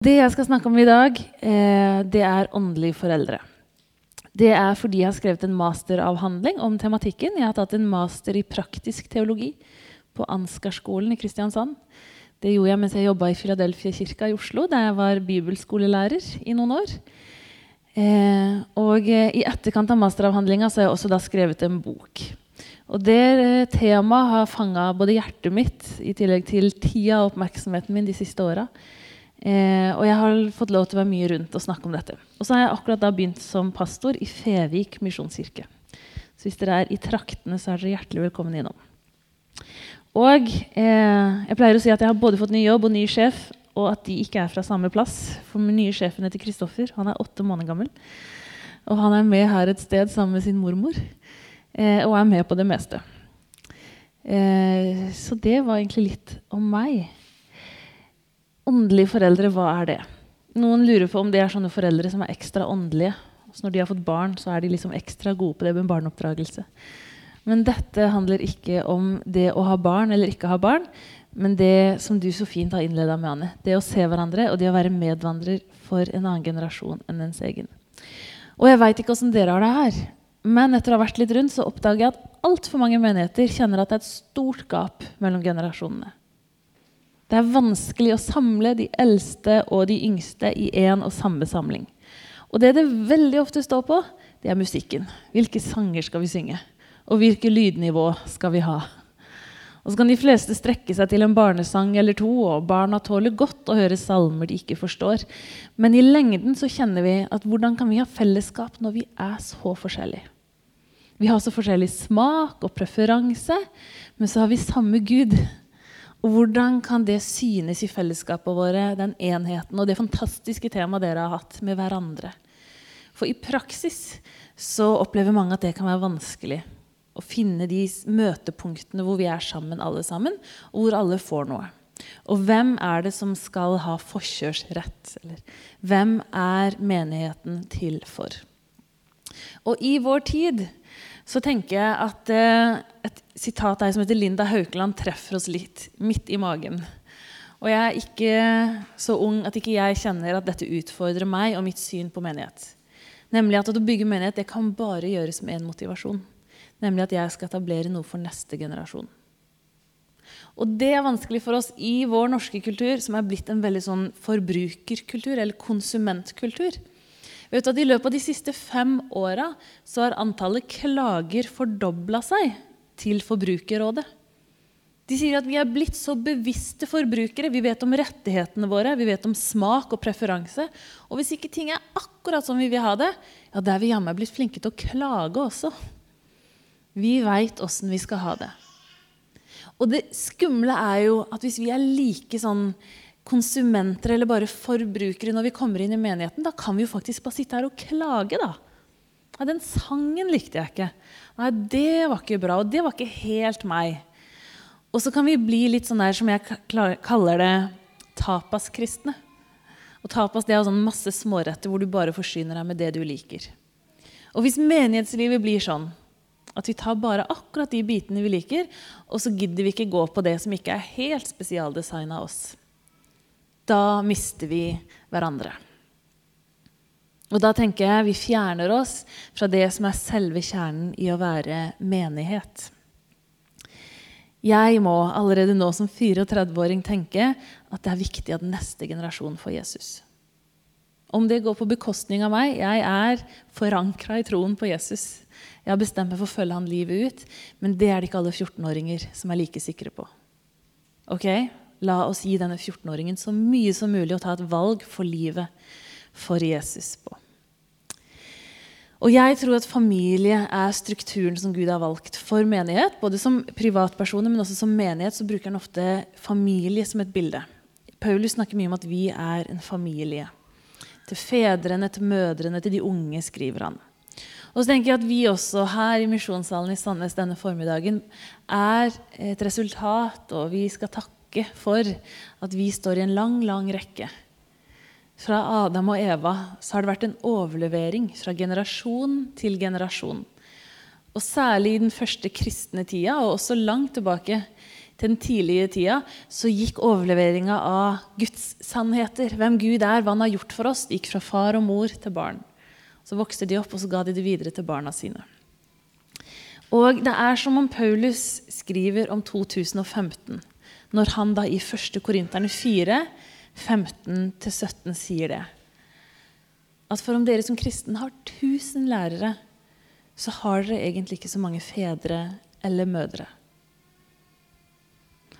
Det jeg skal snakke om i dag, eh, det er åndelige foreldre. Det er fordi jeg har skrevet en masteravhandling om tematikken. Jeg har tatt en master i praktisk teologi på Ansgarskolen i Kristiansand. Det gjorde jeg mens jeg jobba i Philadelphia kirka i Oslo, der jeg var bibelskolelærer i noen år. Eh, og eh, i etterkant av masteravhandlinga har jeg også skrevet en bok. Og det temaet har fanga både hjertet mitt i tillegg til tida og oppmerksomheten min de siste åra. Eh, og jeg har fått lov til å være mye rundt og snakke om dette. Og så har jeg akkurat da begynt som pastor i Fevik misjonskirke. Så hvis dere er i traktene, så er dere hjertelig velkommen innom. Og eh, jeg pleier å si at jeg har både fått ny jobb og ny sjef, og at de ikke er fra samme plass. For den nye sjefen heter Kristoffer. Han er åtte måneder gammel. Og han er med her et sted sammen med sin mormor. Eh, og er med på det meste. Eh, så det var egentlig litt om meg. Åndelige foreldre, hva er det? Noen lurer på om det er sånne foreldre som er ekstra åndelige. Så når de har fått barn, så er de liksom ekstra gode på det med barneoppdragelse. Men dette handler ikke om det å ha barn eller ikke ha barn, men det som du så fint har innleda med, Anne. Det å se hverandre og det å være medvandrer for en annen generasjon enn ens egen. Og jeg veit ikke åssen dere har det her, men etter å ha vært litt rundt, så oppdager jeg at altfor mange menigheter kjenner at det er et stort gap mellom generasjonene. Det er vanskelig å samle de eldste og de yngste i én og samme samling. Og det det veldig ofte står på, det er musikken. Hvilke sanger skal vi synge? Og hvilket lydnivå skal vi ha? Og så kan de fleste strekke seg til en barnesang eller to, og barna tåler godt å høre salmer de ikke forstår. Men i lengden så kjenner vi at hvordan kan vi ha fellesskap når vi er så forskjellige? Vi har så forskjellig smak og preferanse, men så har vi samme Gud. Og hvordan kan det synes i fellesskapet våre, den enheten og det fantastiske temaet dere har hatt med hverandre? For i praksis så opplever mange at det kan være vanskelig å finne de møtepunktene hvor vi er sammen, alle sammen, og hvor alle får noe. Og hvem er det som skal ha forkjørsrett? Eller hvem er menigheten til for? Og i vår tid så tenker jeg at eh, et sitat av som heter Linda Haukeland, treffer oss litt midt i magen. Og jeg er ikke så ung at ikke jeg kjenner at dette utfordrer meg og mitt syn på menighet. Nemlig at å bygge menighet det kan bare gjøres med én motivasjon. Nemlig at jeg skal etablere noe for neste generasjon. Og det er vanskelig for oss i vår norske kultur, som er blitt en veldig sånn forbrukerkultur, eller konsumentkultur. Vet du at I løpet av de siste fem åra har antallet klager fordobla seg til Forbrukerrådet. De sier at vi er blitt så bevisste forbrukere. Vi vet om rettighetene våre, vi vet om smak og preferanse. Og hvis ikke ting er akkurat som vi vil ha det, ja, da er vi jammen blitt flinke til å klage også. Vi veit åssen vi skal ha det. Og det skumle er jo at hvis vi er like sånn konsumenter eller bare forbrukere når vi kommer inn i menigheten, da kan vi jo faktisk bare sitte her og klage, da. Nei, den sangen likte jeg ikke. Nei, det var ikke bra. Og det var ikke helt meg. Og så kan vi bli litt sånn der som jeg kaller det tapaskristne. Og tapas det er sånn masse småretter hvor du bare forsyner deg med det du liker. Og hvis menighetslivet blir sånn at vi tar bare akkurat de bitene vi liker, og så gidder vi ikke gå på det som ikke er helt spesialdesigna av oss, da mister vi hverandre. Og da tenker jeg vi fjerner oss fra det som er selve kjernen i å være menighet. Jeg må allerede nå som 34-åring tenke at det er viktig at neste generasjon får Jesus. Om det går på bekostning av meg Jeg er forankra i troen på Jesus. Jeg har bestemt meg for å følge han livet ut, men det er det ikke alle 14-åringer som er like sikre på. Ok? La oss gi denne 14-åringen så mye som mulig å ta et valg for livet for Jesus på. Og jeg tror at familie er strukturen som Gud har valgt for menighet. Både som privatpersoner, men også som menighet så bruker han ofte familie som et bilde. Paulus snakker mye om at vi er en familie. Til fedrene, til mødrene, til de unge, skriver han. Og så tenker jeg at vi også her i Misjonssalen i Sandnes denne formiddagen er et resultat, og vi skal takke for at vi står i en lang, lang rekke. Fra Adam og Eva så har det vært en overlevering fra generasjon til generasjon. Og særlig i den første kristne tida, og også langt tilbake til den tidlige tida, så gikk overleveringa av Guds sannheter, hvem Gud er, hva han har gjort for oss, gikk fra far og mor til barn. Så vokste de opp, og så ga de det videre til barna sine. Og det er som om Paulus skriver om 2015, når han da i 1. Korinterne 4, 15-17 sier det. At for om dere som kristen har 1000 lærere, så har dere egentlig ikke så mange fedre eller mødre.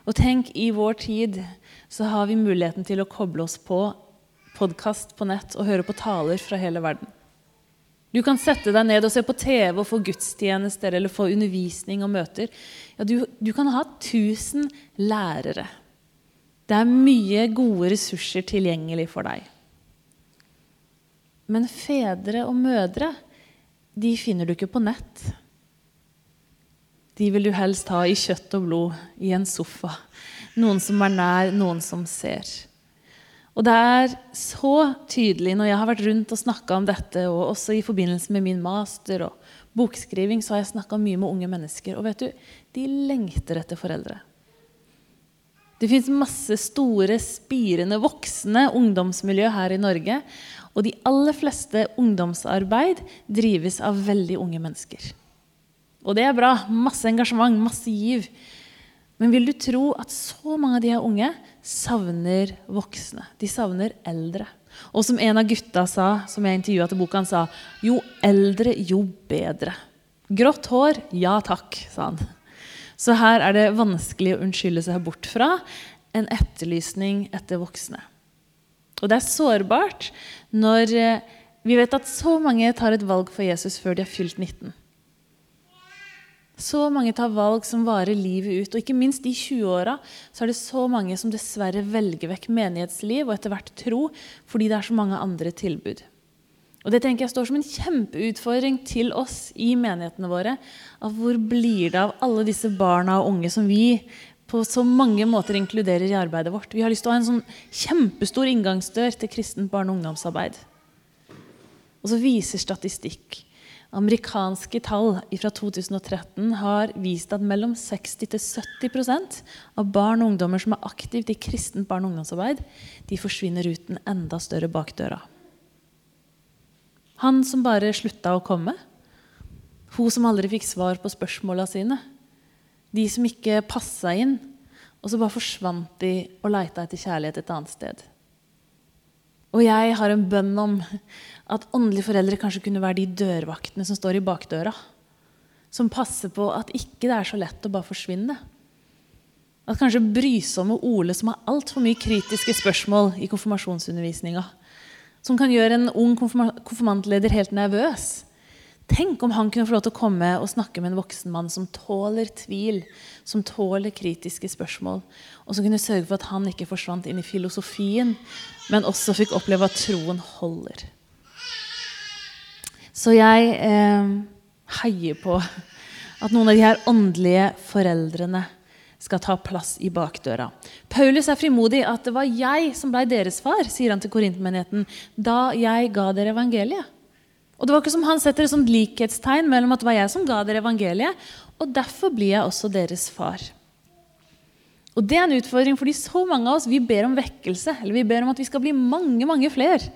Og tenk, i vår tid så har vi muligheten til å koble oss på podkast på nett og høre på taler fra hele verden. Du kan sette deg ned og se på TV og få gudstjenester eller få undervisning og møter. Ja, du, du kan ha 1000 lærere. Det er mye gode ressurser tilgjengelig for deg. Men fedre og mødre de finner du ikke på nett. De vil du helst ha i kjøtt og blod, i en sofa. Noen som er nær, noen som ser. Og det er så tydelig når jeg har vært rundt og snakka om dette, og også i forbindelse med min master og bokskriving, så har jeg snakka mye med unge mennesker. Og vet du, de lengter etter foreldre. Det fins masse store, spirende, voksne ungdomsmiljø her i Norge. Og de aller fleste ungdomsarbeid drives av veldig unge mennesker. Og det er bra. Masse engasjement, masse giv. Men vil du tro at så mange av de her unge savner voksne? De savner eldre. Og som en av gutta sa, som jeg intervjua til boka, han sa jo eldre, jo bedre. Grått hår, ja takk, sa han. Så her er det vanskelig å unnskylde seg bort fra en etterlysning etter voksne. Og det er sårbart når eh, vi vet at så mange tar et valg for Jesus før de har fylt 19. Så mange tar valg som varer livet ut. Og ikke minst i 20-åra er det så mange som dessverre velger vekk menighetsliv og etter hvert tro fordi det er så mange andre tilbud. Og Det tenker jeg står som en kjempeutfordring til oss i menighetene våre. Av hvor blir det av alle disse barna og unge som vi på så mange måter inkluderer i arbeidet vårt? Vi har lyst til å ha en sånn kjempestor inngangsdør til kristent barne- og ungdomsarbeid. Og så viser statistikk Amerikanske tall fra 2013 har vist at mellom 60-70% av barn og ungdommer som er aktivt i kristent barne- og ungdomsarbeid, de forsvinner ut den enda større bakdøra. Han som bare slutta å komme. Hun som aldri fikk svar på spørsmåla sine. De som ikke passa inn, og så bare forsvant de og leita etter kjærlighet et annet sted. Og jeg har en bønn om at åndelige foreldre kanskje kunne være de dørvaktene som står i bakdøra. Som passer på at ikke det er så lett å bare forsvinne. At kanskje brysomme Ole som har altfor mye kritiske spørsmål i konfirmasjonsundervisninga, som kan gjøre en ung konfirmantleder helt nervøs. Tenk om han kunne få lov til å komme og snakke med en voksen mann som tåler tvil, som tåler kritiske spørsmål, og som kunne sørge for at han ikke forsvant inn i filosofien, men også fikk oppleve at troen holder. Så jeg eh, heier på at noen av de her åndelige foreldrene skal ta plass i bakdøra. Paulus er frimodig at det var jeg som ble deres far, sier han til korintmenigheten, da jeg ga dere evangeliet. Og det var ikke som Han setter et sånt likhetstegn mellom at det var jeg som ga dere evangeliet, og derfor blir jeg også deres far. Og Det er en utfordring, fordi så mange av oss vi ber om vekkelse. Eller vi ber om at vi skal bli mange, mange flere.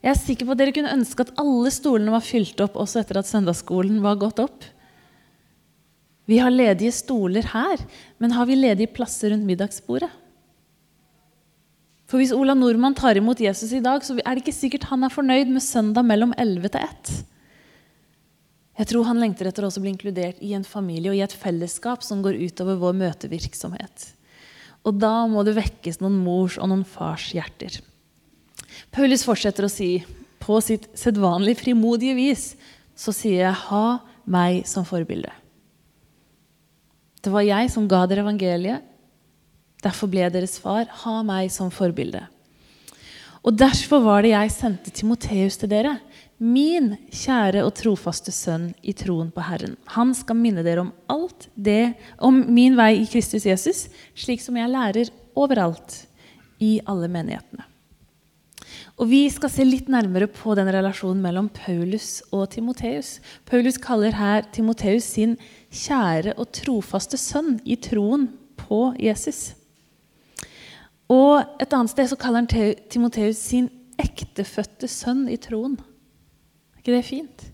Jeg er sikker på at dere kunne ønske at alle stolene var fylt opp også etter at søndagsskolen var gått opp. Vi har ledige stoler her, men har vi ledige plasser rundt middagsbordet? For Hvis Ola Nordmann tar imot Jesus i dag, så er det ikke sikkert han er fornøyd med søndag mellom 11 til 1. Jeg tror han lengter etter å bli inkludert i en familie og i et fellesskap som går utover vår møtevirksomhet. Og da må det vekkes noen mors og noen fars hjerter. Paulus fortsetter å si på sitt sedvanlig frimodige vis så sier jeg 'ha meg som forbilde'. Det var jeg som ga dere evangeliet. Derfor ble deres far. Ha meg som forbilde. Og derfor var det jeg sendte Timoteus til dere, min kjære og trofaste sønn i troen på Herren. Han skal minne dere om alt det, om min vei i Kristus Jesus, slik som jeg lærer overalt i alle menighetene. Og Vi skal se litt nærmere på den relasjonen mellom Paulus og Timoteus. Paulus kaller her Timoteus sin kjære og trofaste sønn i troen på Jesus. Og et annet sted så kaller han Timoteus sin ektefødte sønn i troen. Er ikke det fint?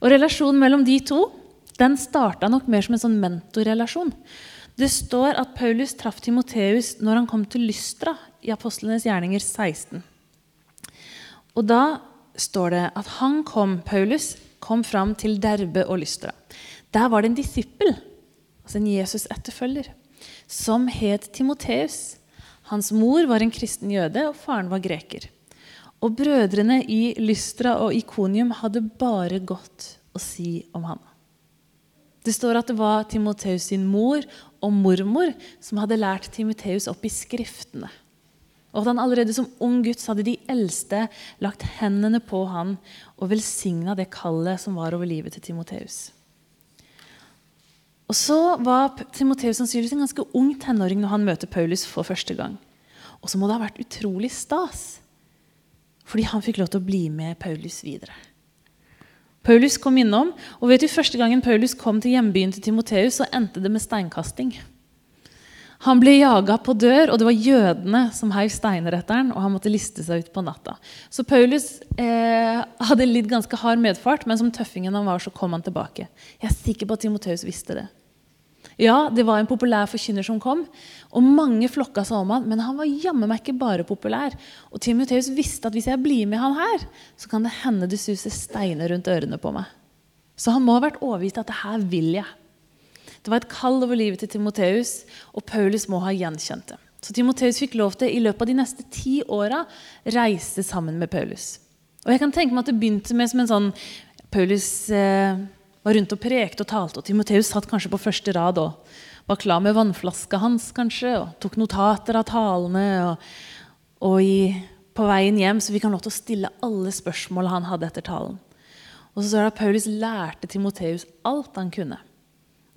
Og relasjonen mellom de to den starta nok mer som en sånn mentorrelasjon. Det står at Paulus traff Timoteus når han kom til Lystra i Apostlenes gjerninger 16. Og da står det at han kom, Paulus kom fram til Derbe og Lystra. Der var det en disippel, altså en Jesus-etterfølger, som het Timoteus. Hans mor var en kristen jøde, og faren var greker. Og brødrene i Lystra og Ikonium hadde bare godt å si om ham. Det står at det var Timoteus sin mor og mormor som hadde lært Timoteus opp i Skriftene. Og at han allerede som ung gutt hadde de eldste lagt hendene på han og velsigna det kallet som var over livet til Timoteus. Og så var Timoteus sannsynligvis en ganske ung tenåring når han møter Paulus for første gang. Og så må det ha vært utrolig stas, fordi han fikk lov til å bli med Paulus videre. Paulus kom innom, og vet du, Første gangen Paulus kom til hjembyen til Timoteus, så endte det med steinkasting. Han ble jaga på dør, og det var jødene som heiv steiner etter han, og han måtte liste seg ut på natta. Så Paulus eh, hadde litt ganske hard medfart, men som tøffingen han var, så kom han tilbake. Jeg er sikker på at Timoteus visste det. Ja, det var en populær forkynner som kom, og mange flokka seg om han, men han var jammen meg ikke bare populær. Og Timoteus visste at hvis jeg blir med han her, så kan det hende det suser steiner rundt ørene på meg. Så han må ha vært overbevist at det her vil jeg. Det var et kall over livet til Timoteus, og Paulus må ha gjenkjent det. Så Timoteus fikk lov til i løpet av de neste ti åra reise sammen med Paulus. Og jeg kan tenke meg at det begynte med som en sånn Paulus eh, var rundt og prekte og talte. Og Timoteus satt kanskje på første rad og var klar med vannflaska hans kanskje, og tok notater av talene. Og, og i, på veien hjem så fikk han lov til å stille alle spørsmål han hadde etter talen. Og så står det at Paulus lærte Timoteus alt han kunne.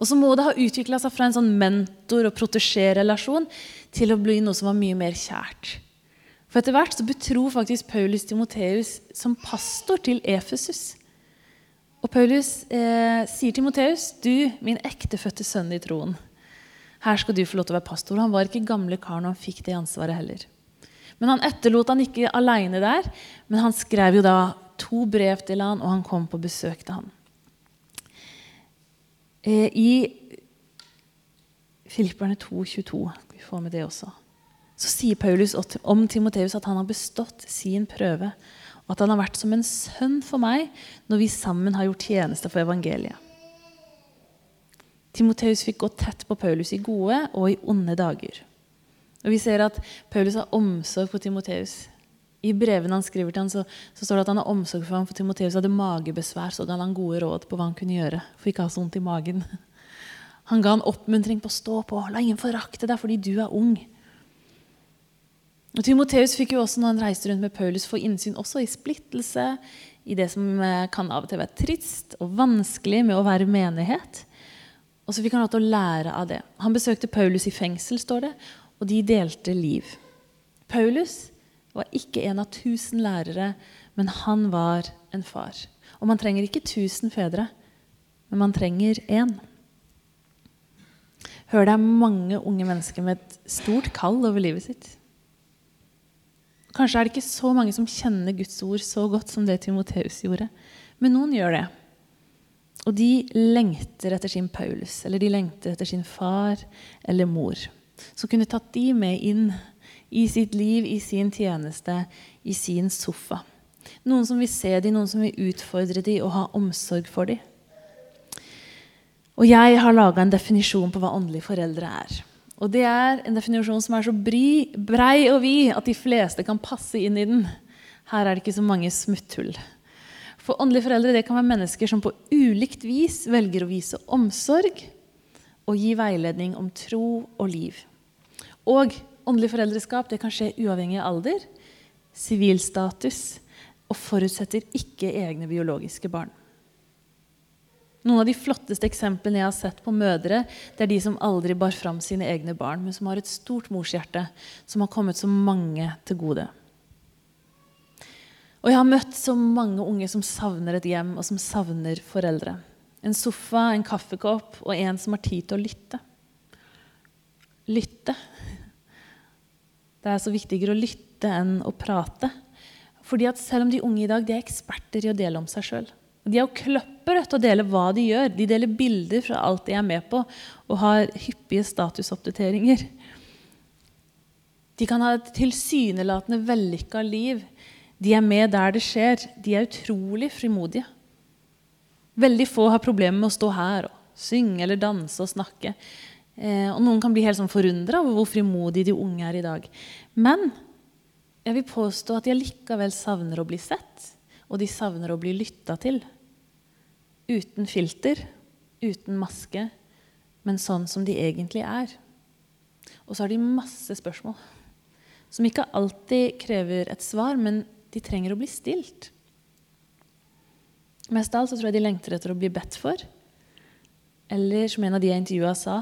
Og så må det ha utvikla seg fra en sånn mentor- og protesjé-relasjon til å bli noe som var mye mer kjært. For etter hvert så betror faktisk Paulus Timoteus som pastor til Efesus. Og Paulus eh, sier Timoteus, du, min ektefødte sønn i troen. Her skal du få lov til å være pastor. Han var ikke gamle kar når han fikk det ansvaret heller. Men han etterlot han ikke aleine der, men han skrev jo da to brev til han, og han kom på besøk til han. Eh, I Filipperne 2,22 vi får med det også, så sier Paulus om Timoteus at han har bestått sin prøve og at han har vært som en sønn for meg når vi sammen har gjort tjeneste for evangeliet. Timoteus fikk gå tett på Paulus i gode og i onde dager. Og Vi ser at Paulus har omsorg for Timoteus. I brevene han skriver til ham, så, så, står det at han har omsorg for ham, for Timoteus hadde magebesvær, så ga han gode råd på hva han kunne gjøre for ikke ha så vondt i magen. Han ga han oppmuntring på å stå på. La ingen forakte deg fordi du er ung. Og Timoteus fikk jo også når han reiste rundt med Paulus, få innsyn også i splittelse, i det som eh, kan av og til være trist og vanskelig med å være menighet. Og så fikk han lov til å lære av det. Han besøkte Paulus i fengsel, står det, og de delte liv. Paulus var ikke en av tusen lærere, men han var en far. Og man trenger ikke tusen fedre, men man trenger én. Hør, det er mange unge mennesker med et stort kall over livet sitt. Kanskje er det ikke så mange som kjenner Guds ord så godt som det Timoteus gjorde. Men noen gjør det. Og de lengter etter sin Paulus, eller de lengter etter sin far eller mor. Som kunne tatt de med inn i sitt liv, i sin tjeneste, i sin sofa. Noen som vil se dem, noen som vil utfordre dem og ha omsorg for dem. Og jeg har laga en definisjon på hva åndelige foreldre er. Og det er en definisjon som er så brei og vid at de fleste kan passe inn i den. Her er det ikke så mange smutthull. For åndelige foreldre det kan være mennesker som på ulikt vis velger å vise omsorg og gi veiledning om tro og liv. Og åndelig foreldreskap det kan skje uavhengig av alder, sivilstatus og forutsetter ikke egne biologiske barn. Noen av de flotteste eksemplene jeg har sett på mødre, det er de som aldri bar fram sine egne barn, men som har et stort morshjerte, som har kommet så mange til gode. Og jeg har møtt så mange unge som savner et hjem, og som savner foreldre. En sofa, en kaffekopp og en som har tid til å lytte. lytte. Det er så viktigere å lytte enn å prate. Fordi at Selv om de unge i dag de er eksperter i å dele om seg sjøl. De er jo kløpper til å dele hva de gjør. De deler bilder fra alt de er med på, og har hyppige statusoppdateringer. De kan ha et tilsynelatende vellykka liv. De er med der det skjer. De er utrolig frimodige. Veldig få har problemer med å stå her og synge eller danse og snakke. Eh, og noen kan bli helt sånn forundra over hvor frimodige de unge er i dag. Men jeg vil påstå at de allikevel savner å bli sett, og de savner å bli lytta til. Uten filter, uten maske, men sånn som de egentlig er. Og så har de masse spørsmål som ikke alltid krever et svar, men de trenger å bli stilt. Mest av alt så tror jeg de lengter etter å bli bedt for. Eller som en av de jeg intervjua, sa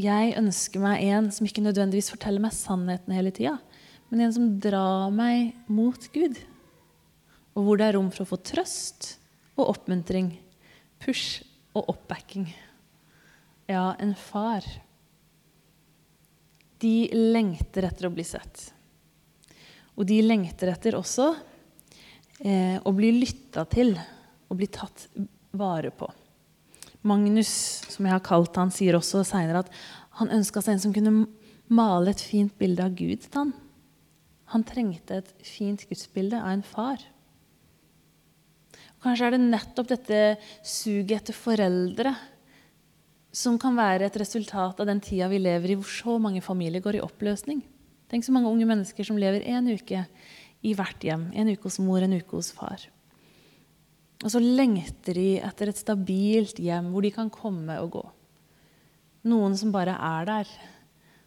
Jeg ønsker meg en som ikke nødvendigvis forteller meg sannheten hele tida, men en som drar meg mot Gud. Og hvor det er rom for å få trøst og oppmuntring, push og oppbacking. Ja, en far. De lengter etter å bli sett. Og de lengter etter også eh, å bli lytta til og bli tatt vare på. Magnus, som jeg har kalt han, sier også seinere at han ønska seg en som kunne male et fint bilde av Gud til han. Han trengte et fint gudsbilde av en far. Kanskje er det nettopp dette suget etter foreldre som kan være et resultat av den tida vi lever i, hvor så mange familier går i oppløsning. Tenk så mange unge mennesker som lever en uke i hvert hjem. En uke hos mor, en uke hos far. Og så lengter de etter et stabilt hjem hvor de kan komme og gå. Noen som bare er der.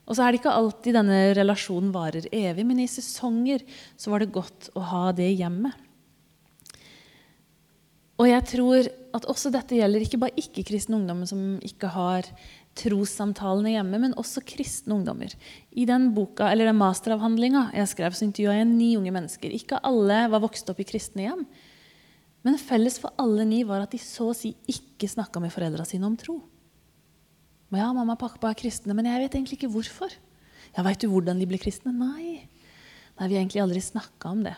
Og så er det ikke alltid denne relasjonen varer evig, men i sesonger så var det godt å ha det hjemmet. Og jeg tror at også dette gjelder ikke bare ikke-kristne ungdommer som ikke har trossamtalene hjemme, men også kristne ungdommer. I den boka, eller den masteravhandlinga jeg skrev, så intervjua jeg ni unge mennesker. Ikke alle var vokst opp i kristne hjem. Men felles for alle ni var at de så å si ikke snakka med foreldra sine om tro. Og ja, mamma og pappa er kristne, men jeg vet egentlig ikke hvorfor. Ja, Veit du hvordan de ble kristne? Nei. Nei, Vi har egentlig aldri snakka om det.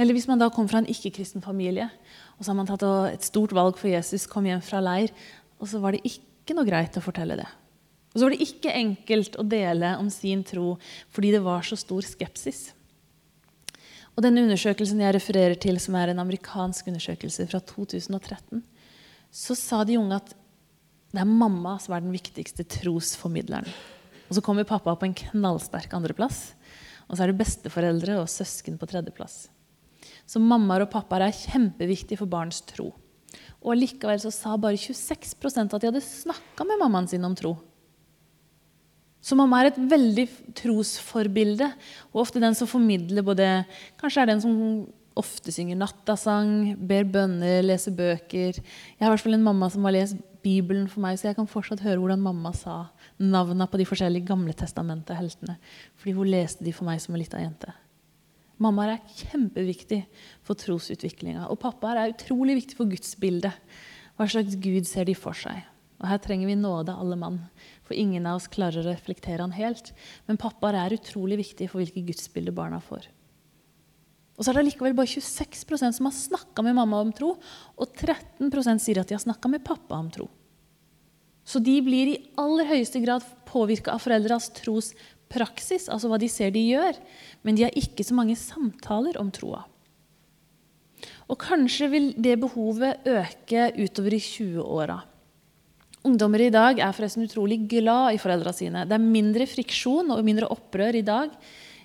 Eller hvis man da kom fra en ikke-kristen familie, og så har man tatt et stort valg for Jesus, kom hjem fra leir, og så var det ikke noe greit å fortelle det. Og så var det ikke enkelt å dele om sin tro fordi det var så stor skepsis. Og den undersøkelsen jeg refererer til, som er en amerikansk undersøkelse fra 2013, så sa de unge at det er mamma som er den viktigste trosformidleren. Og så kommer pappa på en knallsterk andreplass. Og så er det besteforeldre og søsken på tredjeplass. Så mammaer og pappaer er kjempeviktige for barns tro. Og likevel så sa bare 26% at de hadde snakka med mammaen sin om tro. Så mamma er et veldig trosforbilde, og ofte den som formidler både Kanskje er den som ofte synger nattasang, ber bønner, leser bøker. Jeg har i hvert fall en mamma som har lest Bibelen for meg, så jeg kan fortsatt høre hvordan mamma sa navnene på de forskjellige Gamle testamentet-heltene. Fordi hun leste de for meg som en lita jente. Mamma er kjempeviktig for trosutviklinga. Og pappa er utrolig viktig for gudsbildet. Hva slags Gud ser de for seg? Og her trenger vi nåde, alle mann. For ingen av oss klarer å reflektere han helt. Men pappaer er utrolig viktig for hvilke gudsbilder barna får. Og så er det likevel bare 26% som har snakka med mamma om tro, og 13 sier at de har snakka med pappa om tro. Så de blir i aller høyeste grad påvirka av foreldras trospraksis, altså hva de ser de gjør, men de har ikke så mange samtaler om troa. Og kanskje vil det behovet øke utover i 20-åra. Ungdommer i dag er forresten utrolig glad i foreldra sine. Det er mindre friksjon og mindre opprør i dag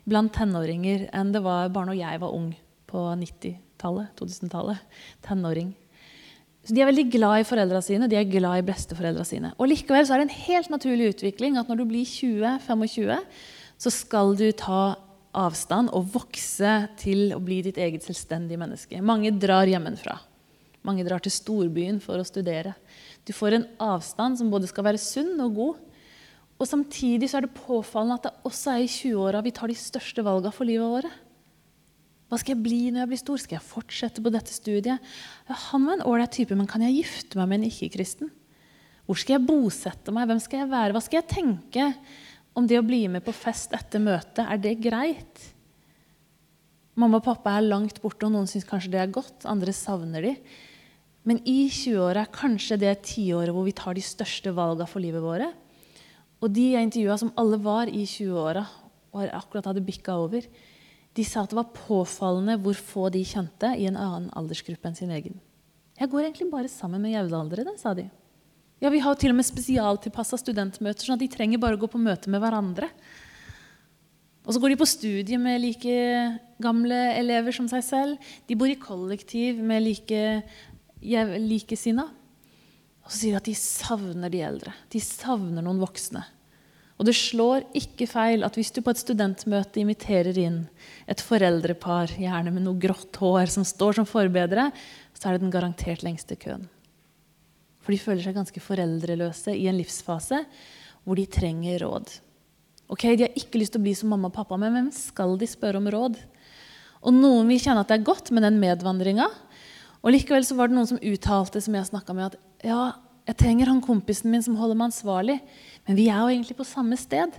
blant tenåringer enn det var bare når jeg var ung på 90-tallet, 2000-tallet. Tenåring. Så De er veldig glad i foreldra sine, de er glad i besteforeldra sine. Og Likevel så er det en helt naturlig utvikling at når du blir 20-25, så skal du ta avstand og vokse til å bli ditt eget selvstendige menneske. Mange drar hjemmefra. Mange drar til storbyen for å studere. Du får en avstand som både skal være sunn og god. Og Samtidig så er det påfallende at det også er i 20-åra vi tar de største valga for livet våre. Hva skal jeg bli når jeg blir stor? Skal jeg fortsette på dette studiet? Ja, han var en ålreit type, men kan jeg gifte meg med en ikke-kristen? Hvor skal jeg bosette meg? Hvem skal jeg være? Hva skal jeg tenke om det å bli med på fest etter møtet? Er det greit? Mamma og pappa er langt borte, og noen syns kanskje det er godt. Andre savner de. Men i 20-åra er kanskje det tiåret hvor vi tar de største valga for livet våre. Og de jeg intervjua, som alle var i 20-åra og akkurat hadde bikka over, de sa at det var påfallende hvor få de kjente i en annen aldersgruppe enn sin egen. Jeg går egentlig bare sammen med jevnaldrende, sa de. Ja, Vi har til og med spesialtilpassa studentmøter, sånn at de trenger bare å gå på møte med hverandre. Og så går de på studie med like gamle elever som seg selv. De bor i kollektiv med like likesinna. Og så sier de at de savner de eldre. De savner noen voksne. Og det slår ikke feil at hvis du på et studentmøte inviterer inn et foreldrepar, gjerne med noe grått hår, som står som forbedre, så er det den garantert lengste køen. For de føler seg ganske foreldreløse i en livsfase hvor de trenger råd. Ok, De har ikke lyst til å bli som mamma og pappa, men hvem skal de spørre om råd? Og Noen vil kjenne at det er godt med den medvandringa. Og likevel så var det noen som uttalte som jeg med, at ja, jeg trenger han kompisen min som holder meg ansvarlig. Men vi er jo egentlig på samme sted.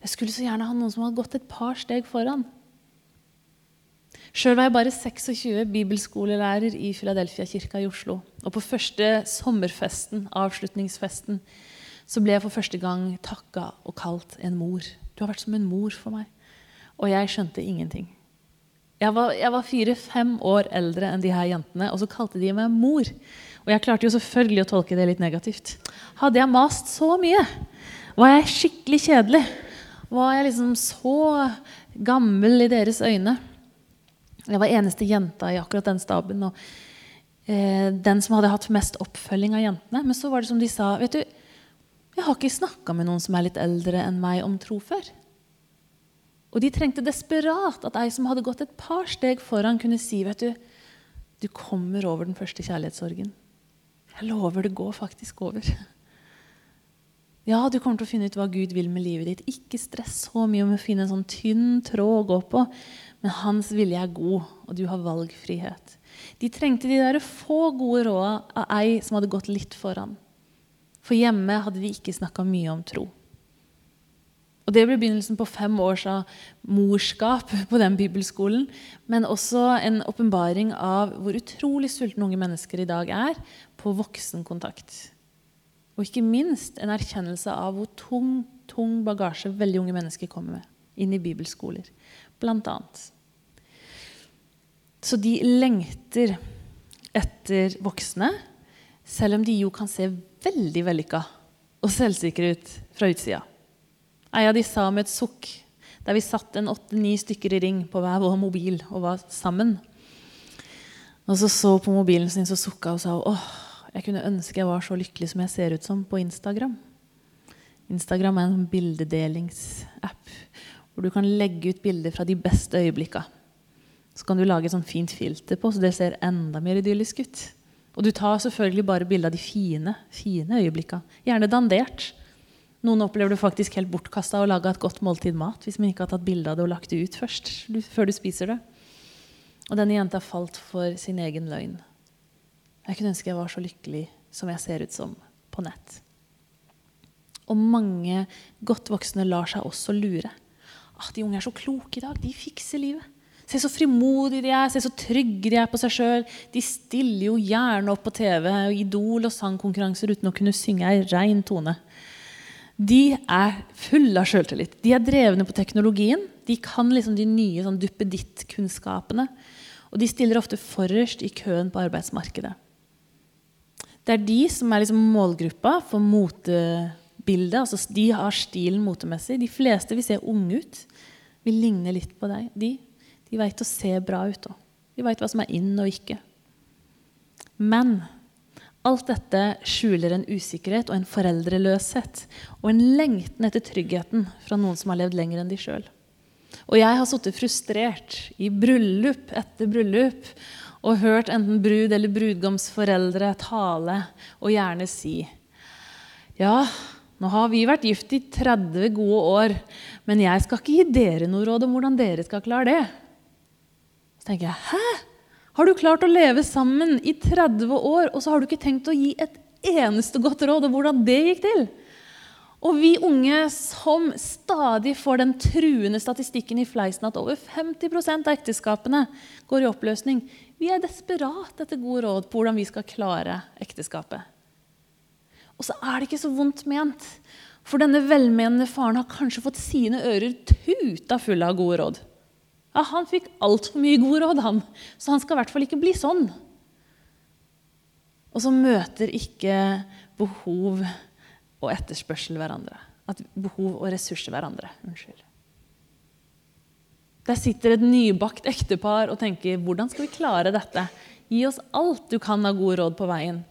Jeg skulle så gjerne ha noen som hadde gått et par steg foran. Sjøl var jeg bare 26, bibelskolelærer i Filadelfia-kirka i Oslo. Og på første sommerfesten, avslutningsfesten, så ble jeg for første gang takka og kalt en mor. Du har vært som en mor for meg. Og jeg skjønte ingenting. Jeg var, var fire-fem år eldre enn de her jentene, og så kalte de meg mor. Og jeg klarte jo selvfølgelig å tolke det litt negativt. Hadde jeg mast så mye? Var jeg skikkelig kjedelig? Var jeg liksom så gammel i deres øyne? Jeg var eneste jenta i akkurat den staben. og eh, Den som hadde hatt mest oppfølging av jentene. Men så var det som de sa vet du, Jeg har ikke snakka med noen som er litt eldre enn meg om tro før. Og de trengte desperat at ei som hadde gått et par steg foran, kunne si vet du, du kommer over den første kjærlighetssorgen. Jeg lover, det går faktisk over. Ja, du kommer til å finne ut hva Gud vil med livet ditt. Ikke stress så mye om å finne en sånn tynn tråd å gå på. Men hans vilje er god, og du har valgfrihet. De trengte de der få gode råda av ei som hadde gått litt foran. For hjemme hadde de ikke snakka mye om tro. Og Det ble begynnelsen på fem års morskap på den bibelskolen. Men også en åpenbaring av hvor utrolig sultne unge mennesker i dag er på voksenkontakt. Og ikke minst en erkjennelse av hvor tung, tung bagasje veldig unge mennesker kommer med inn i bibelskoler, blant annet. Så de lengter etter voksne, selv om de jo kan se veldig vellykka og selvsikre ut fra utsida. Ei av de sa med et sukk, der vi satt en åtte-ni stykker i ring på hver vår mobil og var sammen. Og så så på mobilen sin, så sukka og sa åh, jeg kunne ønske jeg var så lykkelig som jeg ser ut som på Instagram. Instagram er en bildedelingsapp hvor du kan legge ut bilder fra de beste øyeblikka. Så kan du lage et sånt fint filter på, så det ser enda mer idyllisk ut. Og du tar selvfølgelig bare bilde av de fine, fine øyeblikka. Gjerne dandert. Noen opplever du faktisk helt bortkasta å lage et godt måltid mat hvis man ikke har tatt bilde av det og lagt det ut først. før du spiser det. Og denne jenta falt for sin egen løgn. Jeg kunne ønske jeg var så lykkelig som jeg ser ut som på nett. Og mange godt voksne lar seg også lure. Ah, de unge er så kloke i dag. De fikser livet. Se så frimodige de er, se så trygge de er på seg sjøl. De stiller jo gjerne opp på TV og Idol og sangkonkurranser uten å kunne synge ei rein tone de er fulle av sjøltillit. De er drevne på teknologien. De kan liksom de nye sånn duppeditt-kunnskapene. Og de stiller ofte forrest i køen på arbeidsmarkedet. Det er de som er liksom målgruppa for motebildet. Altså de har stilen motemessig. De fleste vil se unge ut. Vil ligne litt på deg. De, de veit å se bra ut òg. De veit hva som er inn og ikke. Men Alt dette skjuler en usikkerhet og en foreldreløshet og en lengten etter tryggheten fra noen som har levd lenger enn de sjøl. Og jeg har sittet frustrert i bryllup etter bryllup og hørt enten brud eller brudgomsforeldre tale og gjerne si Ja, nå har vi vært gift i 30 gode år, men jeg skal ikke gi dere noe råd om hvordan dere skal klare det. Så tenker jeg Hæ? Har du klart å leve sammen i 30 år, og så har du ikke tenkt å gi et eneste godt råd, og hvordan det gikk til. Og vi unge som stadig får den truende statistikken i fleisen at over 50 av ekteskapene går i oppløsning, vi er desperat etter gode råd på hvordan vi skal klare ekteskapet. Og så er det ikke så vondt ment. For denne velmenende faren har kanskje fått sine ører tuta fulle av gode råd. Ja, Han fikk altfor mye gode råd, han. så han skal i hvert fall ikke bli sånn. Og så møter ikke behov og etterspørsel hverandre. At behov og ressurser hverandre. Unnskyld. Der sitter et nybakt ektepar og tenker hvordan skal vi klare dette? Gi oss alt du kan av gode råd på veien.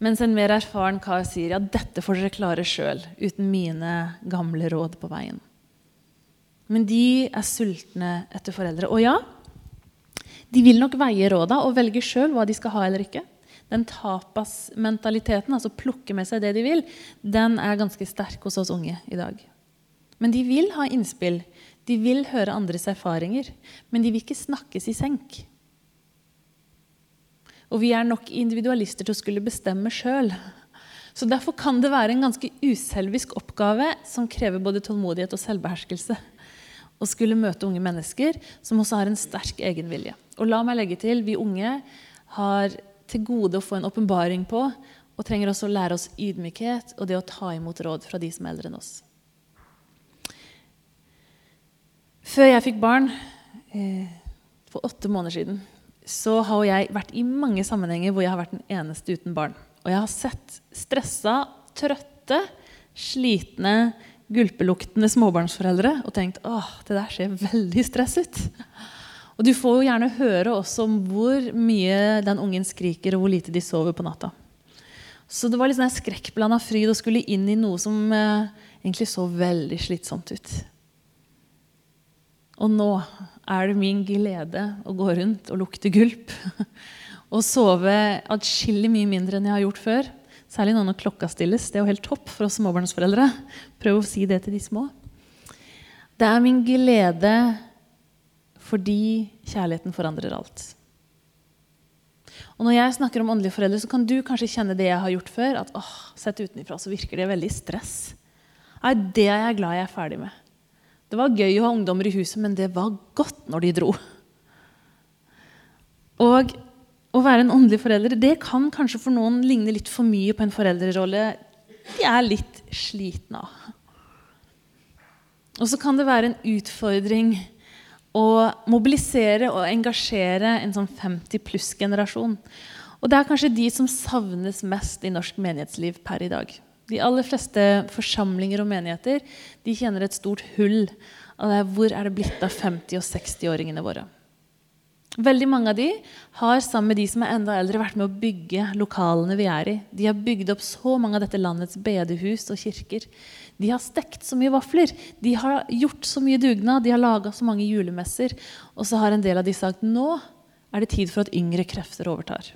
Mens en mer erfaren kar sier ja, dette får dere klare sjøl, uten mine gamle råd på veien. Men de er sultne etter foreldre. Og ja, de vil nok veie råda og velge sjøl hva de skal ha eller ikke. Den tapas-mentaliteten, altså plukke med seg det de vil, den er ganske sterk hos oss unge i dag. Men de vil ha innspill. De vil høre andres erfaringer. Men de vil ikke snakkes i senk. Og vi er nok individualister til å skulle bestemme sjøl. Så derfor kan det være en ganske uselvisk oppgave som krever både tålmodighet og selvbeherskelse. Å skulle møte unge mennesker som også har en sterk egenvilje. Og la meg legge til, vi unge har til gode å få en åpenbaring på og trenger også å lære oss ydmykhet og det å ta imot råd fra de som er eldre enn oss. Før jeg fikk barn, eh, for åtte måneder siden, så har jeg vært i mange sammenhenger hvor jeg har vært den eneste uten barn. Og jeg har sett stressa, trøtte, slitne, gulpeluktende småbarnsforeldre og tenkt åh, det der ser veldig stress ut. Og du får jo gjerne høre også om hvor mye den ungen skriker, og hvor lite de sover på natta. Så det var litt sånn skrekkblanda fryd å skulle inn i noe som eh, egentlig så veldig slitsomt ut. Og nå er det min glede å gå rundt og lukte gulp. Og sove atskillig mye mindre enn jeg har gjort før. Særlig nå når klokka stilles. Det er jo helt topp for oss småbarnsforeldre. Prøv å si det til de små. Det er min glede fordi kjærligheten forandrer alt. Og Når jeg snakker om åndelige foreldre, så kan du kanskje kjenne det jeg har gjort før. At åh, sett utenfra så virker det veldig stress. Nei, det er jeg glad jeg er ferdig med. Det var gøy å ha ungdommer i huset, men det var godt når de dro. Og å være en åndelig forelder det kan kanskje for noen ligne litt for mye på en foreldrerolle de er litt slitne av. Og så kan det være en utfordring å mobilisere og engasjere en sånn 50 pluss-generasjon. Og det er kanskje de som savnes mest i norsk menighetsliv per i dag. De aller fleste forsamlinger og menigheter de kjenner et stort hull av det hvor er det blitt av 50- og 60-åringene våre. Veldig mange av de har sammen med de som er enda eldre, vært med å bygge lokalene vi er i. De har bygd opp så mange av dette landets bedehus og kirker. De har stekt så mye vafler, de har gjort så mye dugnad, de har laga så mange julemesser. Og så har en del av de sagt nå er det tid for at yngre krefter overtar.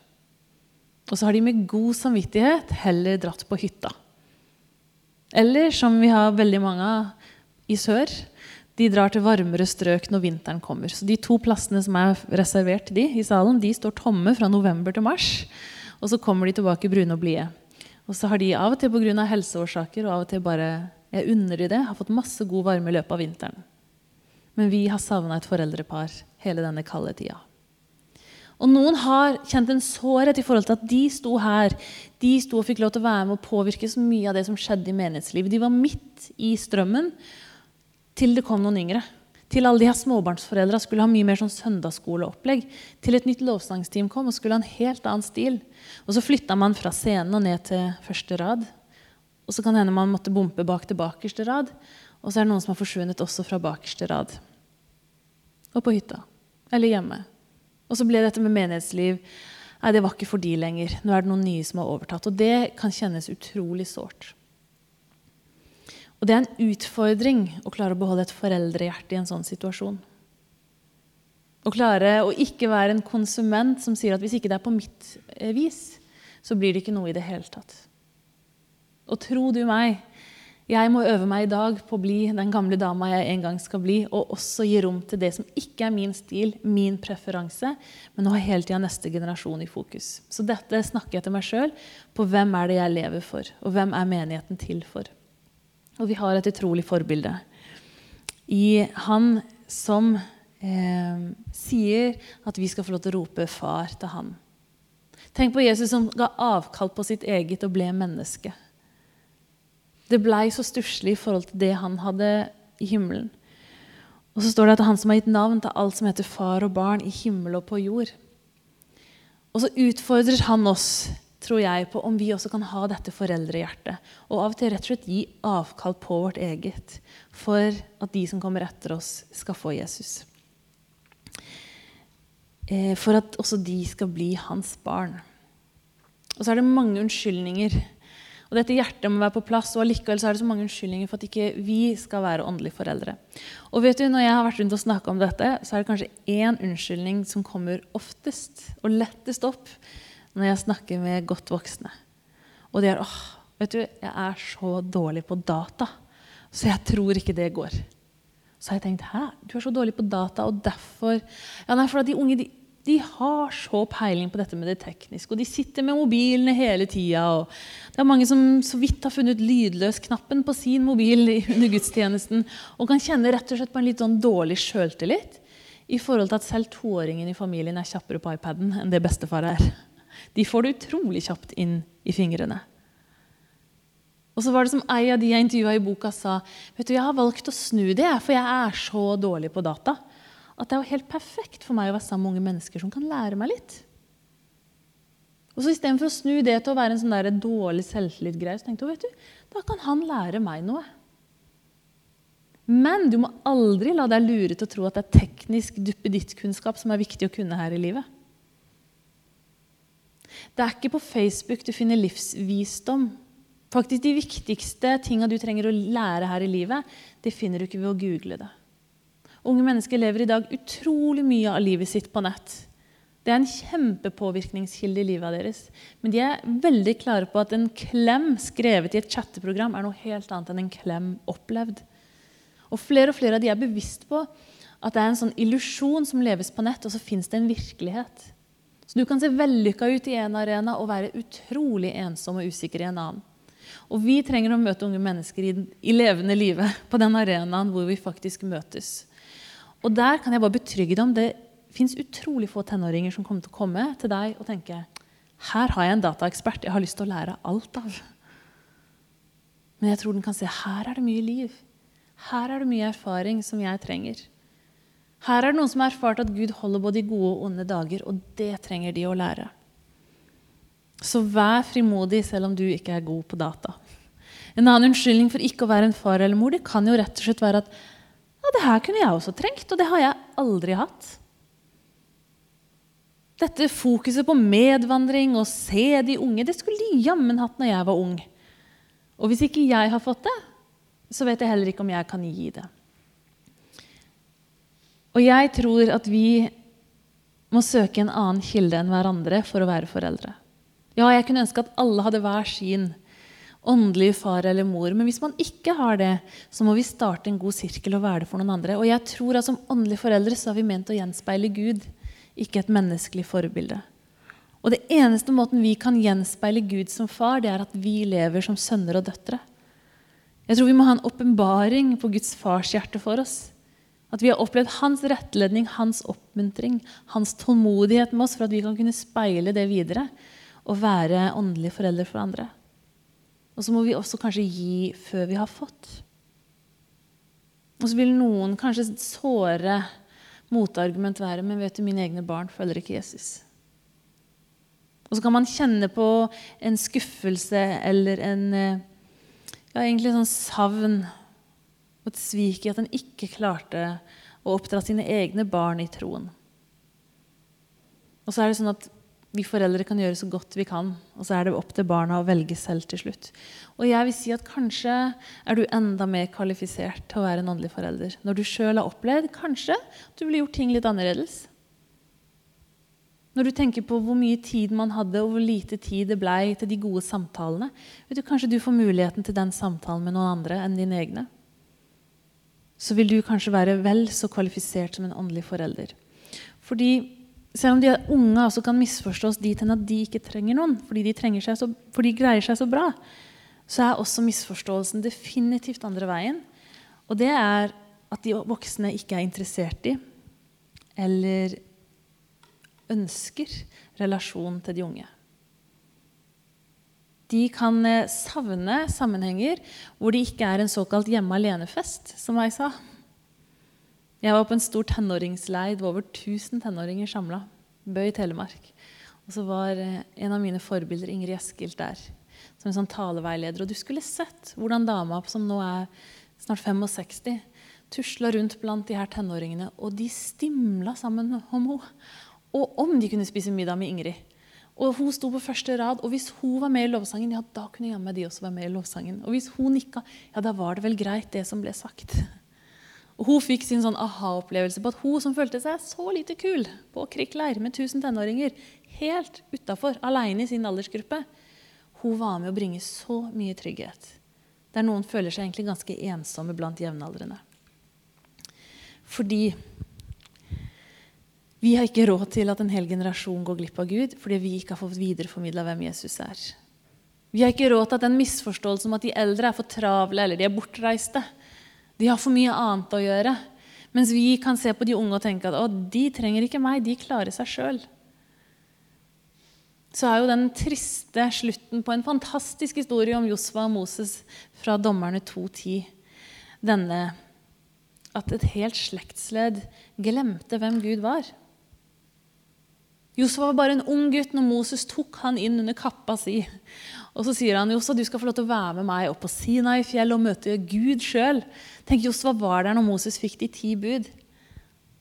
Og så har de med god samvittighet heller dratt på hytta. Eller som vi har veldig mange av i sør, de drar til varmere strøk når vinteren kommer. Så de to plassene som er reservert til de i salen, de står tomme fra november til mars. Og så kommer de tilbake brune og blide. Og så har de av og til pga. helseårsaker og av og til bare jeg unner de det, har fått masse god varme i løpet av vinteren. Men vi har savna et foreldrepar hele denne kalde tida. Og noen har kjent en sårhet i forhold til at de sto her. De sto og fikk lov til å være med og påvirke så mye av det som skjedde i menighetslivet. De var midt i strømmen til det kom noen yngre. Til alle de her småbarnsforeldra skulle ha mye mer sånn søndagsskoleopplegg. Til et nytt lovsangsteam kom og skulle ha en helt annen stil. Og så flytta man fra scenen og ned til første rad. Og så kan hende man måtte bompe bak til bakerste rad. Og så er det noen som har forsvunnet også fra bakerste rad. Og på hytta. Eller hjemme. Og så ble dette med menighetsliv Nei, det var ikke for de lenger. Nå er det noen nye som har overtatt. Og det kan kjennes utrolig sårt. Og det er en utfordring å klare å beholde et foreldrehjerte i en sånn situasjon. Å klare å ikke være en konsument som sier at hvis ikke det er på mitt vis, så blir det ikke noe i det hele tatt. Og tro du meg, Jeg må øve meg i dag på å bli den gamle dama jeg en gang skal bli, og også gi rom til det som ikke er min stil, min preferanse, men å ha hele tida neste generasjon i fokus. Så dette snakker jeg til meg sjøl på hvem er det jeg lever for, og hvem er menigheten til for. Og vi har et utrolig forbilde i han som eh, sier at vi skal få lov til å rope 'far' til han. Tenk på Jesus som ga avkall på sitt eget og ble menneske. Det blei så stusslig i forhold til det han hadde i himmelen. Og så står det at han som har gitt navn til alt som heter far og barn i himmel og på jord. Og så utfordrer han oss, tror jeg, på om vi også kan ha dette foreldrehjertet. Og av og til rett og slett gi avkall på vårt eget for at de som kommer etter oss, skal få Jesus. Eh, for at også de skal bli hans barn. Og så er det mange unnskyldninger og dette hjertet må være på plass, og allikevel så er det så mange unnskyldninger for at ikke vi skal være åndelige foreldre. Og vet du, Når jeg har vært rundt og snakka om dette, så er det kanskje én unnskyldning som kommer oftest og lettest opp når jeg snakker med godt voksne. Og de er åh, vet du, jeg er så dårlig på data, så jeg tror ikke det går. Så har jeg tenkt hæ, du er så dårlig på data, og derfor Ja, nei, for de unge de, de har så peiling på dette med det tekniske. Og de sitter med mobilene hele tida. Det er mange som så vidt har funnet lydløs-knappen på sin mobil under gudstjenesten. Og kan kjenne rett og slett på en litt sånn dårlig sjøltillit i forhold til at selv toåringen i familien er kjappere på iPaden enn det bestefar er. De får det utrolig kjapt inn i fingrene. Og så var det som ei av de jeg intervjua i boka, sa vet du, jeg har valgt å snu det, for jeg er så dårlig på data at det er jo helt perfekt for meg å være sammen med unge mennesker som kan lære meg litt. Og så Istedenfor å snu det til å være en sånn der dårlig selvtillit-greie, så tenkte hun vet du, da kan han lære meg noe. Men du må aldri la deg lure til å tro at det er teknisk duppeditt-kunnskap som er viktig å kunne her i livet. Det er ikke på Facebook du finner livsvisdom. Faktisk De viktigste tinga du trenger å lære her i livet, det finner du ikke ved å google det. Unge mennesker lever i dag utrolig mye av livet sitt på nett. Det er en kjempepåvirkningskilde i livet deres. Men de er veldig klare på at en klem skrevet i et chatteprogram er noe helt annet enn en klem opplevd. Og Flere og flere av de er bevisst på at det er en sånn illusjon som leves på nett, og så fins det en virkelighet. Så Du kan se vellykka ut i en arena og være utrolig ensom og usikker i en annen. Og Vi trenger å møte unge mennesker i, i levende livet på den arenaen hvor vi faktisk møtes. Og der kan jeg bare betrygge deg om det fins utrolig få tenåringer som kommer til å komme til deg og tenke her har jeg en dataekspert jeg har lyst til å lære alt av. Men jeg tror den kan se her er det mye liv. Her er det mye erfaring som jeg trenger. Her er det noen som har erfart at Gud holder både i gode og onde dager, og det trenger de å lære. Så vær frimodig selv om du ikke er god på data. En annen unnskyldning for ikke å være en far eller mor det kan jo rett og slett være at ja, det her kunne jeg også trengt, og det har jeg aldri hatt. Dette fokuset på medvandring og se de unge, det skulle de jammen hatt når jeg var ung. Og hvis ikke jeg har fått det, så vet jeg heller ikke om jeg kan gi det. Og jeg tror at vi må søke en annen kilde enn hverandre for å være foreldre. Ja, jeg kunne ønske at alle hadde hver sin åndelige far eller mor. Men hvis man ikke har det, så må vi starte en god sirkel og være det for noen andre. Og jeg tror at Som åndelige foreldre så har vi ment å gjenspeile Gud, ikke et menneskelig forbilde. Og det eneste måten vi kan gjenspeile Gud som far, det er at vi lever som sønner og døtre. Jeg tror vi må ha en åpenbaring på Guds fars hjerte for oss. At vi har opplevd hans rettledning, hans oppmuntring, hans tålmodighet med oss for at vi kan kunne speile det videre og være åndelige foreldre for andre. Og så må vi også kanskje gi før vi har fått. Og så vil noen kanskje såre motargument være men vet du, mine egne barn følger ikke Jesus. Og så kan man kjenne på en skuffelse eller en ja, egentlig en sånn savn og et svik i at en ikke klarte å oppdra sine egne barn i troen. Og så er det sånn at vi foreldre kan gjøre så godt vi kan, og så er det opp til barna å velge selv til slutt. Og jeg vil si at kanskje er du enda mer kvalifisert til å være en åndelig forelder når du sjøl har opplevd kanskje at du ville gjort ting litt annerledes. Når du tenker på hvor mye tid man hadde, og hvor lite tid det blei til de gode samtalene, vet du, kanskje du får muligheten til den samtalen med noen andre enn dine egne. Så vil du kanskje være vel så kvalifisert som en åndelig forelder. Fordi selv om de unge også kan misforstås dit hen at de ikke trenger noen, fordi de, så, fordi de greier seg så bra, så er også misforståelsen definitivt andre veien. Og det er at de voksne ikke er interessert i eller ønsker relasjon til de unge. De kan eh, savne sammenhenger hvor det ikke er en såkalt hjemme alene-fest, som jeg sa. Jeg var på en stor tenåringsleid hvor over 1000 tenåringer samla. Bø i Telemark. Og så var eh, en av mine forbilder Ingrid Eskild der som en sånn taleveileder. Og du skulle sett hvordan dama som nå er snart 65, tusla rundt blant de her tenåringene, og de stimla sammen om henne. Og om de kunne spise middag med Ingrid. Og hun sto på første rad, og hvis hun var med i lovsangen, ja, da kunne jammen de også være med i lovsangen. Og hvis hun nikka, ja, da var det vel greit, det som ble sagt. Og Hun fikk sin sånn aha-opplevelse på at hun som følte seg så lite kul på krikkleir med 1000 tenåringer, helt utafor, aleine i sin aldersgruppe, hun var med å bringe så mye trygghet. Der noen føler seg egentlig ganske ensomme blant jevnaldrende. Fordi vi har ikke råd til at en hel generasjon går glipp av Gud fordi vi ikke har fått videreformidla hvem Jesus er. Vi har ikke råd til at en misforståelse om at de eldre er for travle eller de er bortreiste. De har for mye annet å gjøre. Mens vi kan se på de unge og tenke at å, de trenger ikke meg, de klarer seg sjøl. Så er jo den triste slutten på en fantastisk historie om Josva og Moses fra Dommerne 2.10 denne at et helt slektsledd glemte hvem Gud var. Josef var bare en ung gutt når Moses tok han inn under kappa si. Og så sier han Josef, du skal få lov til å være med meg opp på Sinai-fjellet og møte Gud sjøl. Tenk, Josef var der når Moses fikk de ti bud.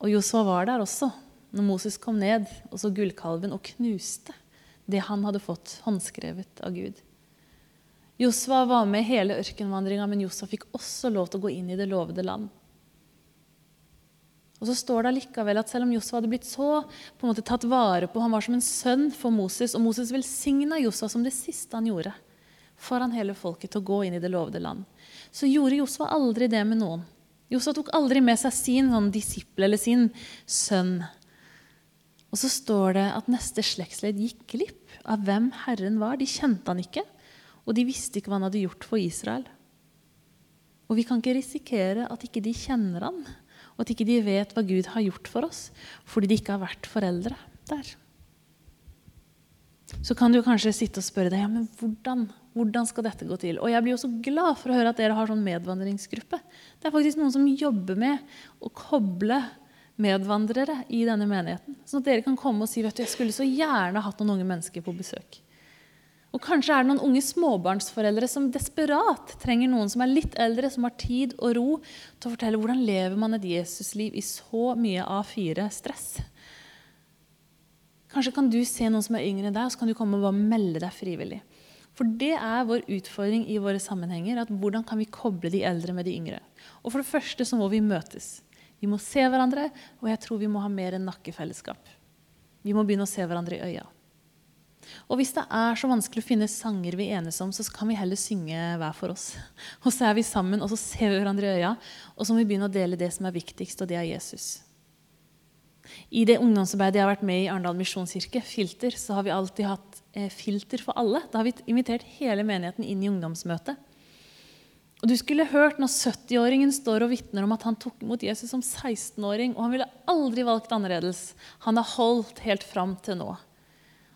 Og Josef var der også når Moses kom ned og så gullkalven og knuste det han hadde fått håndskrevet av Gud. Josva var med hele ørkenvandringa, men Josef fikk også lov til å gå inn i det lovede land. Og så står det allikevel at selv om Josua hadde blitt så på en måte tatt vare på, han var som en sønn for Moses, og Moses velsigna Josua som det siste han gjorde foran hele folket til å gå inn i det lovede land, så gjorde Josua aldri det med noen. Josua tok aldri med seg sin sånn disippel eller sin sønn. Og så står det at neste slektsledd gikk glipp av hvem Herren var. De kjente han ikke, og de visste ikke hva han hadde gjort for Israel. Og vi kan ikke risikere at ikke de kjenner han og at ikke de vet hva Gud har gjort for oss fordi de ikke har vært foreldre der. Så kan du kanskje sitte og spørre deg ja, men hvordan, hvordan skal dette gå til. Og jeg blir jo så glad for å høre at dere har sånn medvandringsgruppe. Det er faktisk noen som jobber med å koble medvandrere i denne menigheten. Sånn at dere kan komme og si vet du, jeg skulle så gjerne hatt noen unge mennesker på besøk. Og kanskje er det noen unge småbarnsforeldre som desperat trenger noen som er litt eldre, som har tid og ro til å fortelle hvordan lever man et Jesusliv i så mye A4-stress. Kanskje kan du se noen som er yngre enn deg, og så kan du komme og bare melde deg frivillig. For det er vår utfordring i våre sammenhenger. at Hvordan kan vi koble de eldre med de yngre? Og For det første så må vi møtes. Vi må se hverandre, og jeg tror vi må ha mer enn nakkefellesskap. Vi må begynne å se hverandre i øya. Og hvis det er så vanskelig å finne sanger vi enes om, så kan vi heller synge hver for oss. Og så er vi sammen, og så ser vi hverandre i øya, og så må vi begynne å dele det som er viktigst, og det er Jesus. I det ungdomsarbeidet jeg har vært med i Arendal misjonskirke, Filter, så har vi alltid hatt eh, filter for alle. Da har vi invitert hele menigheten inn i ungdomsmøtet. Og du skulle hørt når 70-åringen står og vitner om at han tok imot Jesus som 16-åring, og han ville aldri valgt annerledes. Han har holdt helt fram til nå.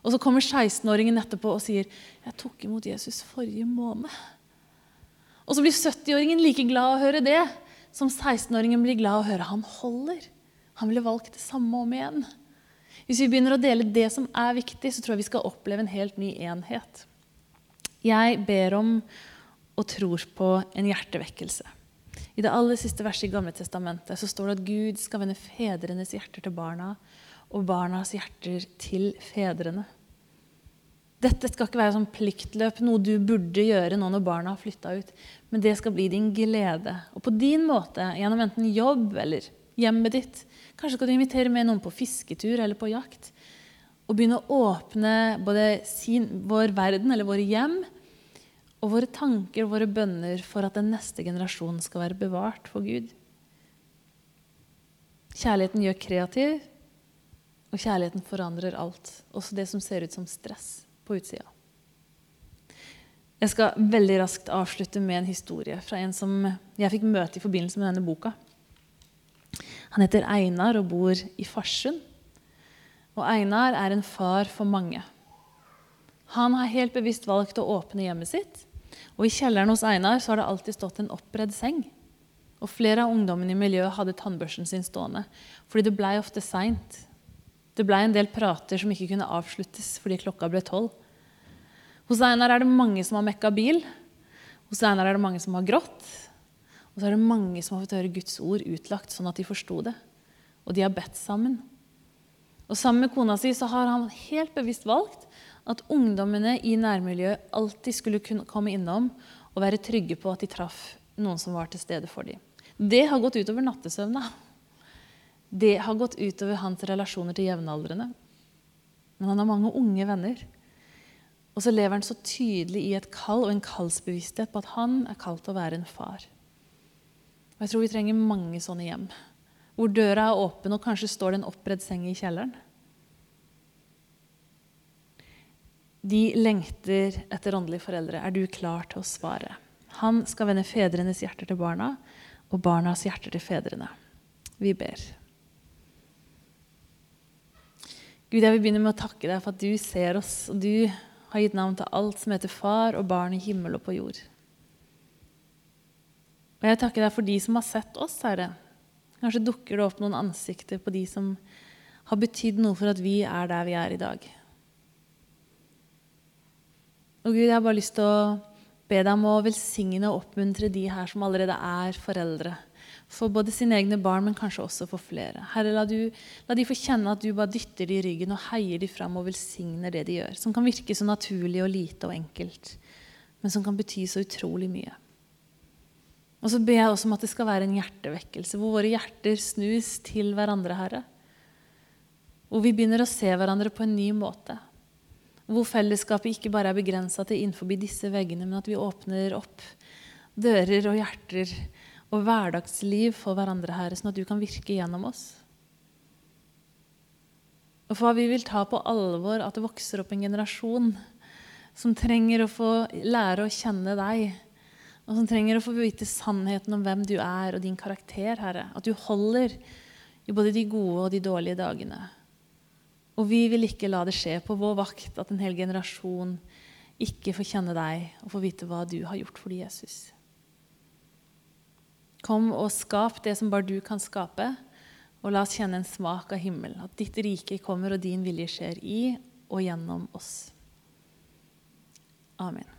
Og så kommer 16-åringen etterpå og sier 'Jeg tok imot Jesus forrige måned'. Og så blir 70-åringen like glad å høre det som 16-åringen blir glad å høre han holder. Han ville valgt det samme om igjen. Hvis vi begynner å dele det som er viktig, så tror jeg vi skal oppleve en helt ny enhet. Jeg ber om og tror på en hjertevekkelse. I det aller siste verset i Gamle Testamentet så står det at Gud skal vende fedrenes hjerter til barna og barnas hjerter til fedrene. Dette skal ikke være sånn pliktløp, noe du burde gjøre nå når barna har flytta ut. Men det skal bli din glede. Og på din måte, gjennom enten jobb eller hjemmet ditt. Kanskje skal du invitere med noen på fisketur eller på jakt. og begynne å åpne både sin, vår verden, eller våre hjem, og våre tanker og våre bønner for at den neste generasjonen skal være bevart for Gud. Kjærligheten gjør kreativ, og kjærligheten forandrer alt. Også det som ser ut som stress på utsida. Jeg skal veldig raskt avslutte med en historie fra en som jeg fikk møte i forbindelse med denne boka. Han heter Einar og bor i Farsund. Og Einar er en far for mange. Han har helt bevisst valgt å åpne hjemmet sitt. Og i kjelleren hos Einar så har det alltid stått en oppredd seng. Og flere av ungdommene i miljøet hadde tannbørsten sin stående. Fordi det blei ofte seint. Det blei en del prater som ikke kunne avsluttes fordi klokka ble tolv. Hos Einar er det mange som har mekka bil. Hos Einar er det mange som har grått. Og så er det mange som har fått høre Guds ord utlagt sånn at de forsto det. Og de har bedt sammen. Og Sammen med kona si så har han helt bevisst valgt at ungdommene i nærmiljøet alltid skulle kunne komme innom og være trygge på at de traff noen som var til stede for dem. Det har gått utover nattesøvna. Det har gått utover hans relasjoner til jevnaldrende. Men han har mange unge venner. Og så lever han så tydelig i et kall og en kallsbevissthet på at han er kalt til å være en far. Og Jeg tror vi trenger mange sånne hjem hvor døra er åpen, og kanskje står det en oppredd seng i kjelleren. De lengter etter åndelige foreldre. Er du klar til å svare? Han skal vende fedrenes hjerter til barna og barnas hjerter til fedrene. Vi ber. Gud, jeg vil begynne med å takke deg for at du ser oss, og du har gitt navn til alt som heter far og barn i himmel og på jord. Og jeg takker deg for de som har sett oss, Herre Kanskje dukker det opp noen ansikter på de som har betydd noe for at vi er der vi er i dag. Og Gud, jeg har bare lyst til å be deg om å velsigne og oppmuntre de her som allerede er foreldre. For både sine egne barn, men kanskje også for flere. Herre, la, du, la de få kjenne at du bare dytter de i ryggen og heier de fram og velsigner det de gjør. Som kan virke så naturlig og lite og enkelt, men som kan bety så utrolig mye. Og så ber jeg også om at det skal være en hjertevekkelse, hvor våre hjerter snus til hverandre, Herre. Hvor vi begynner å se hverandre på en ny måte. Hvor fellesskapet ikke bare er begrensa til innenfor disse veggene, men at vi åpner opp dører og hjerter og hverdagsliv for hverandre, Herre, sånn at du kan virke gjennom oss. Og for vi vil ta på alvor at det vokser opp en generasjon som trenger å få lære å kjenne deg og som trenger å få vite sannheten om hvem du er og din karakter, Herre. At du holder i både de gode og de dårlige dagene. Og vi vil ikke la det skje på vår vakt at en hel generasjon ikke får kjenne deg og får vite hva du har gjort for dem, Jesus. Kom og skap det som bare du kan skape, og la oss kjenne en smak av himmel. At ditt rike kommer, og din vilje skjer i og gjennom oss. Amen.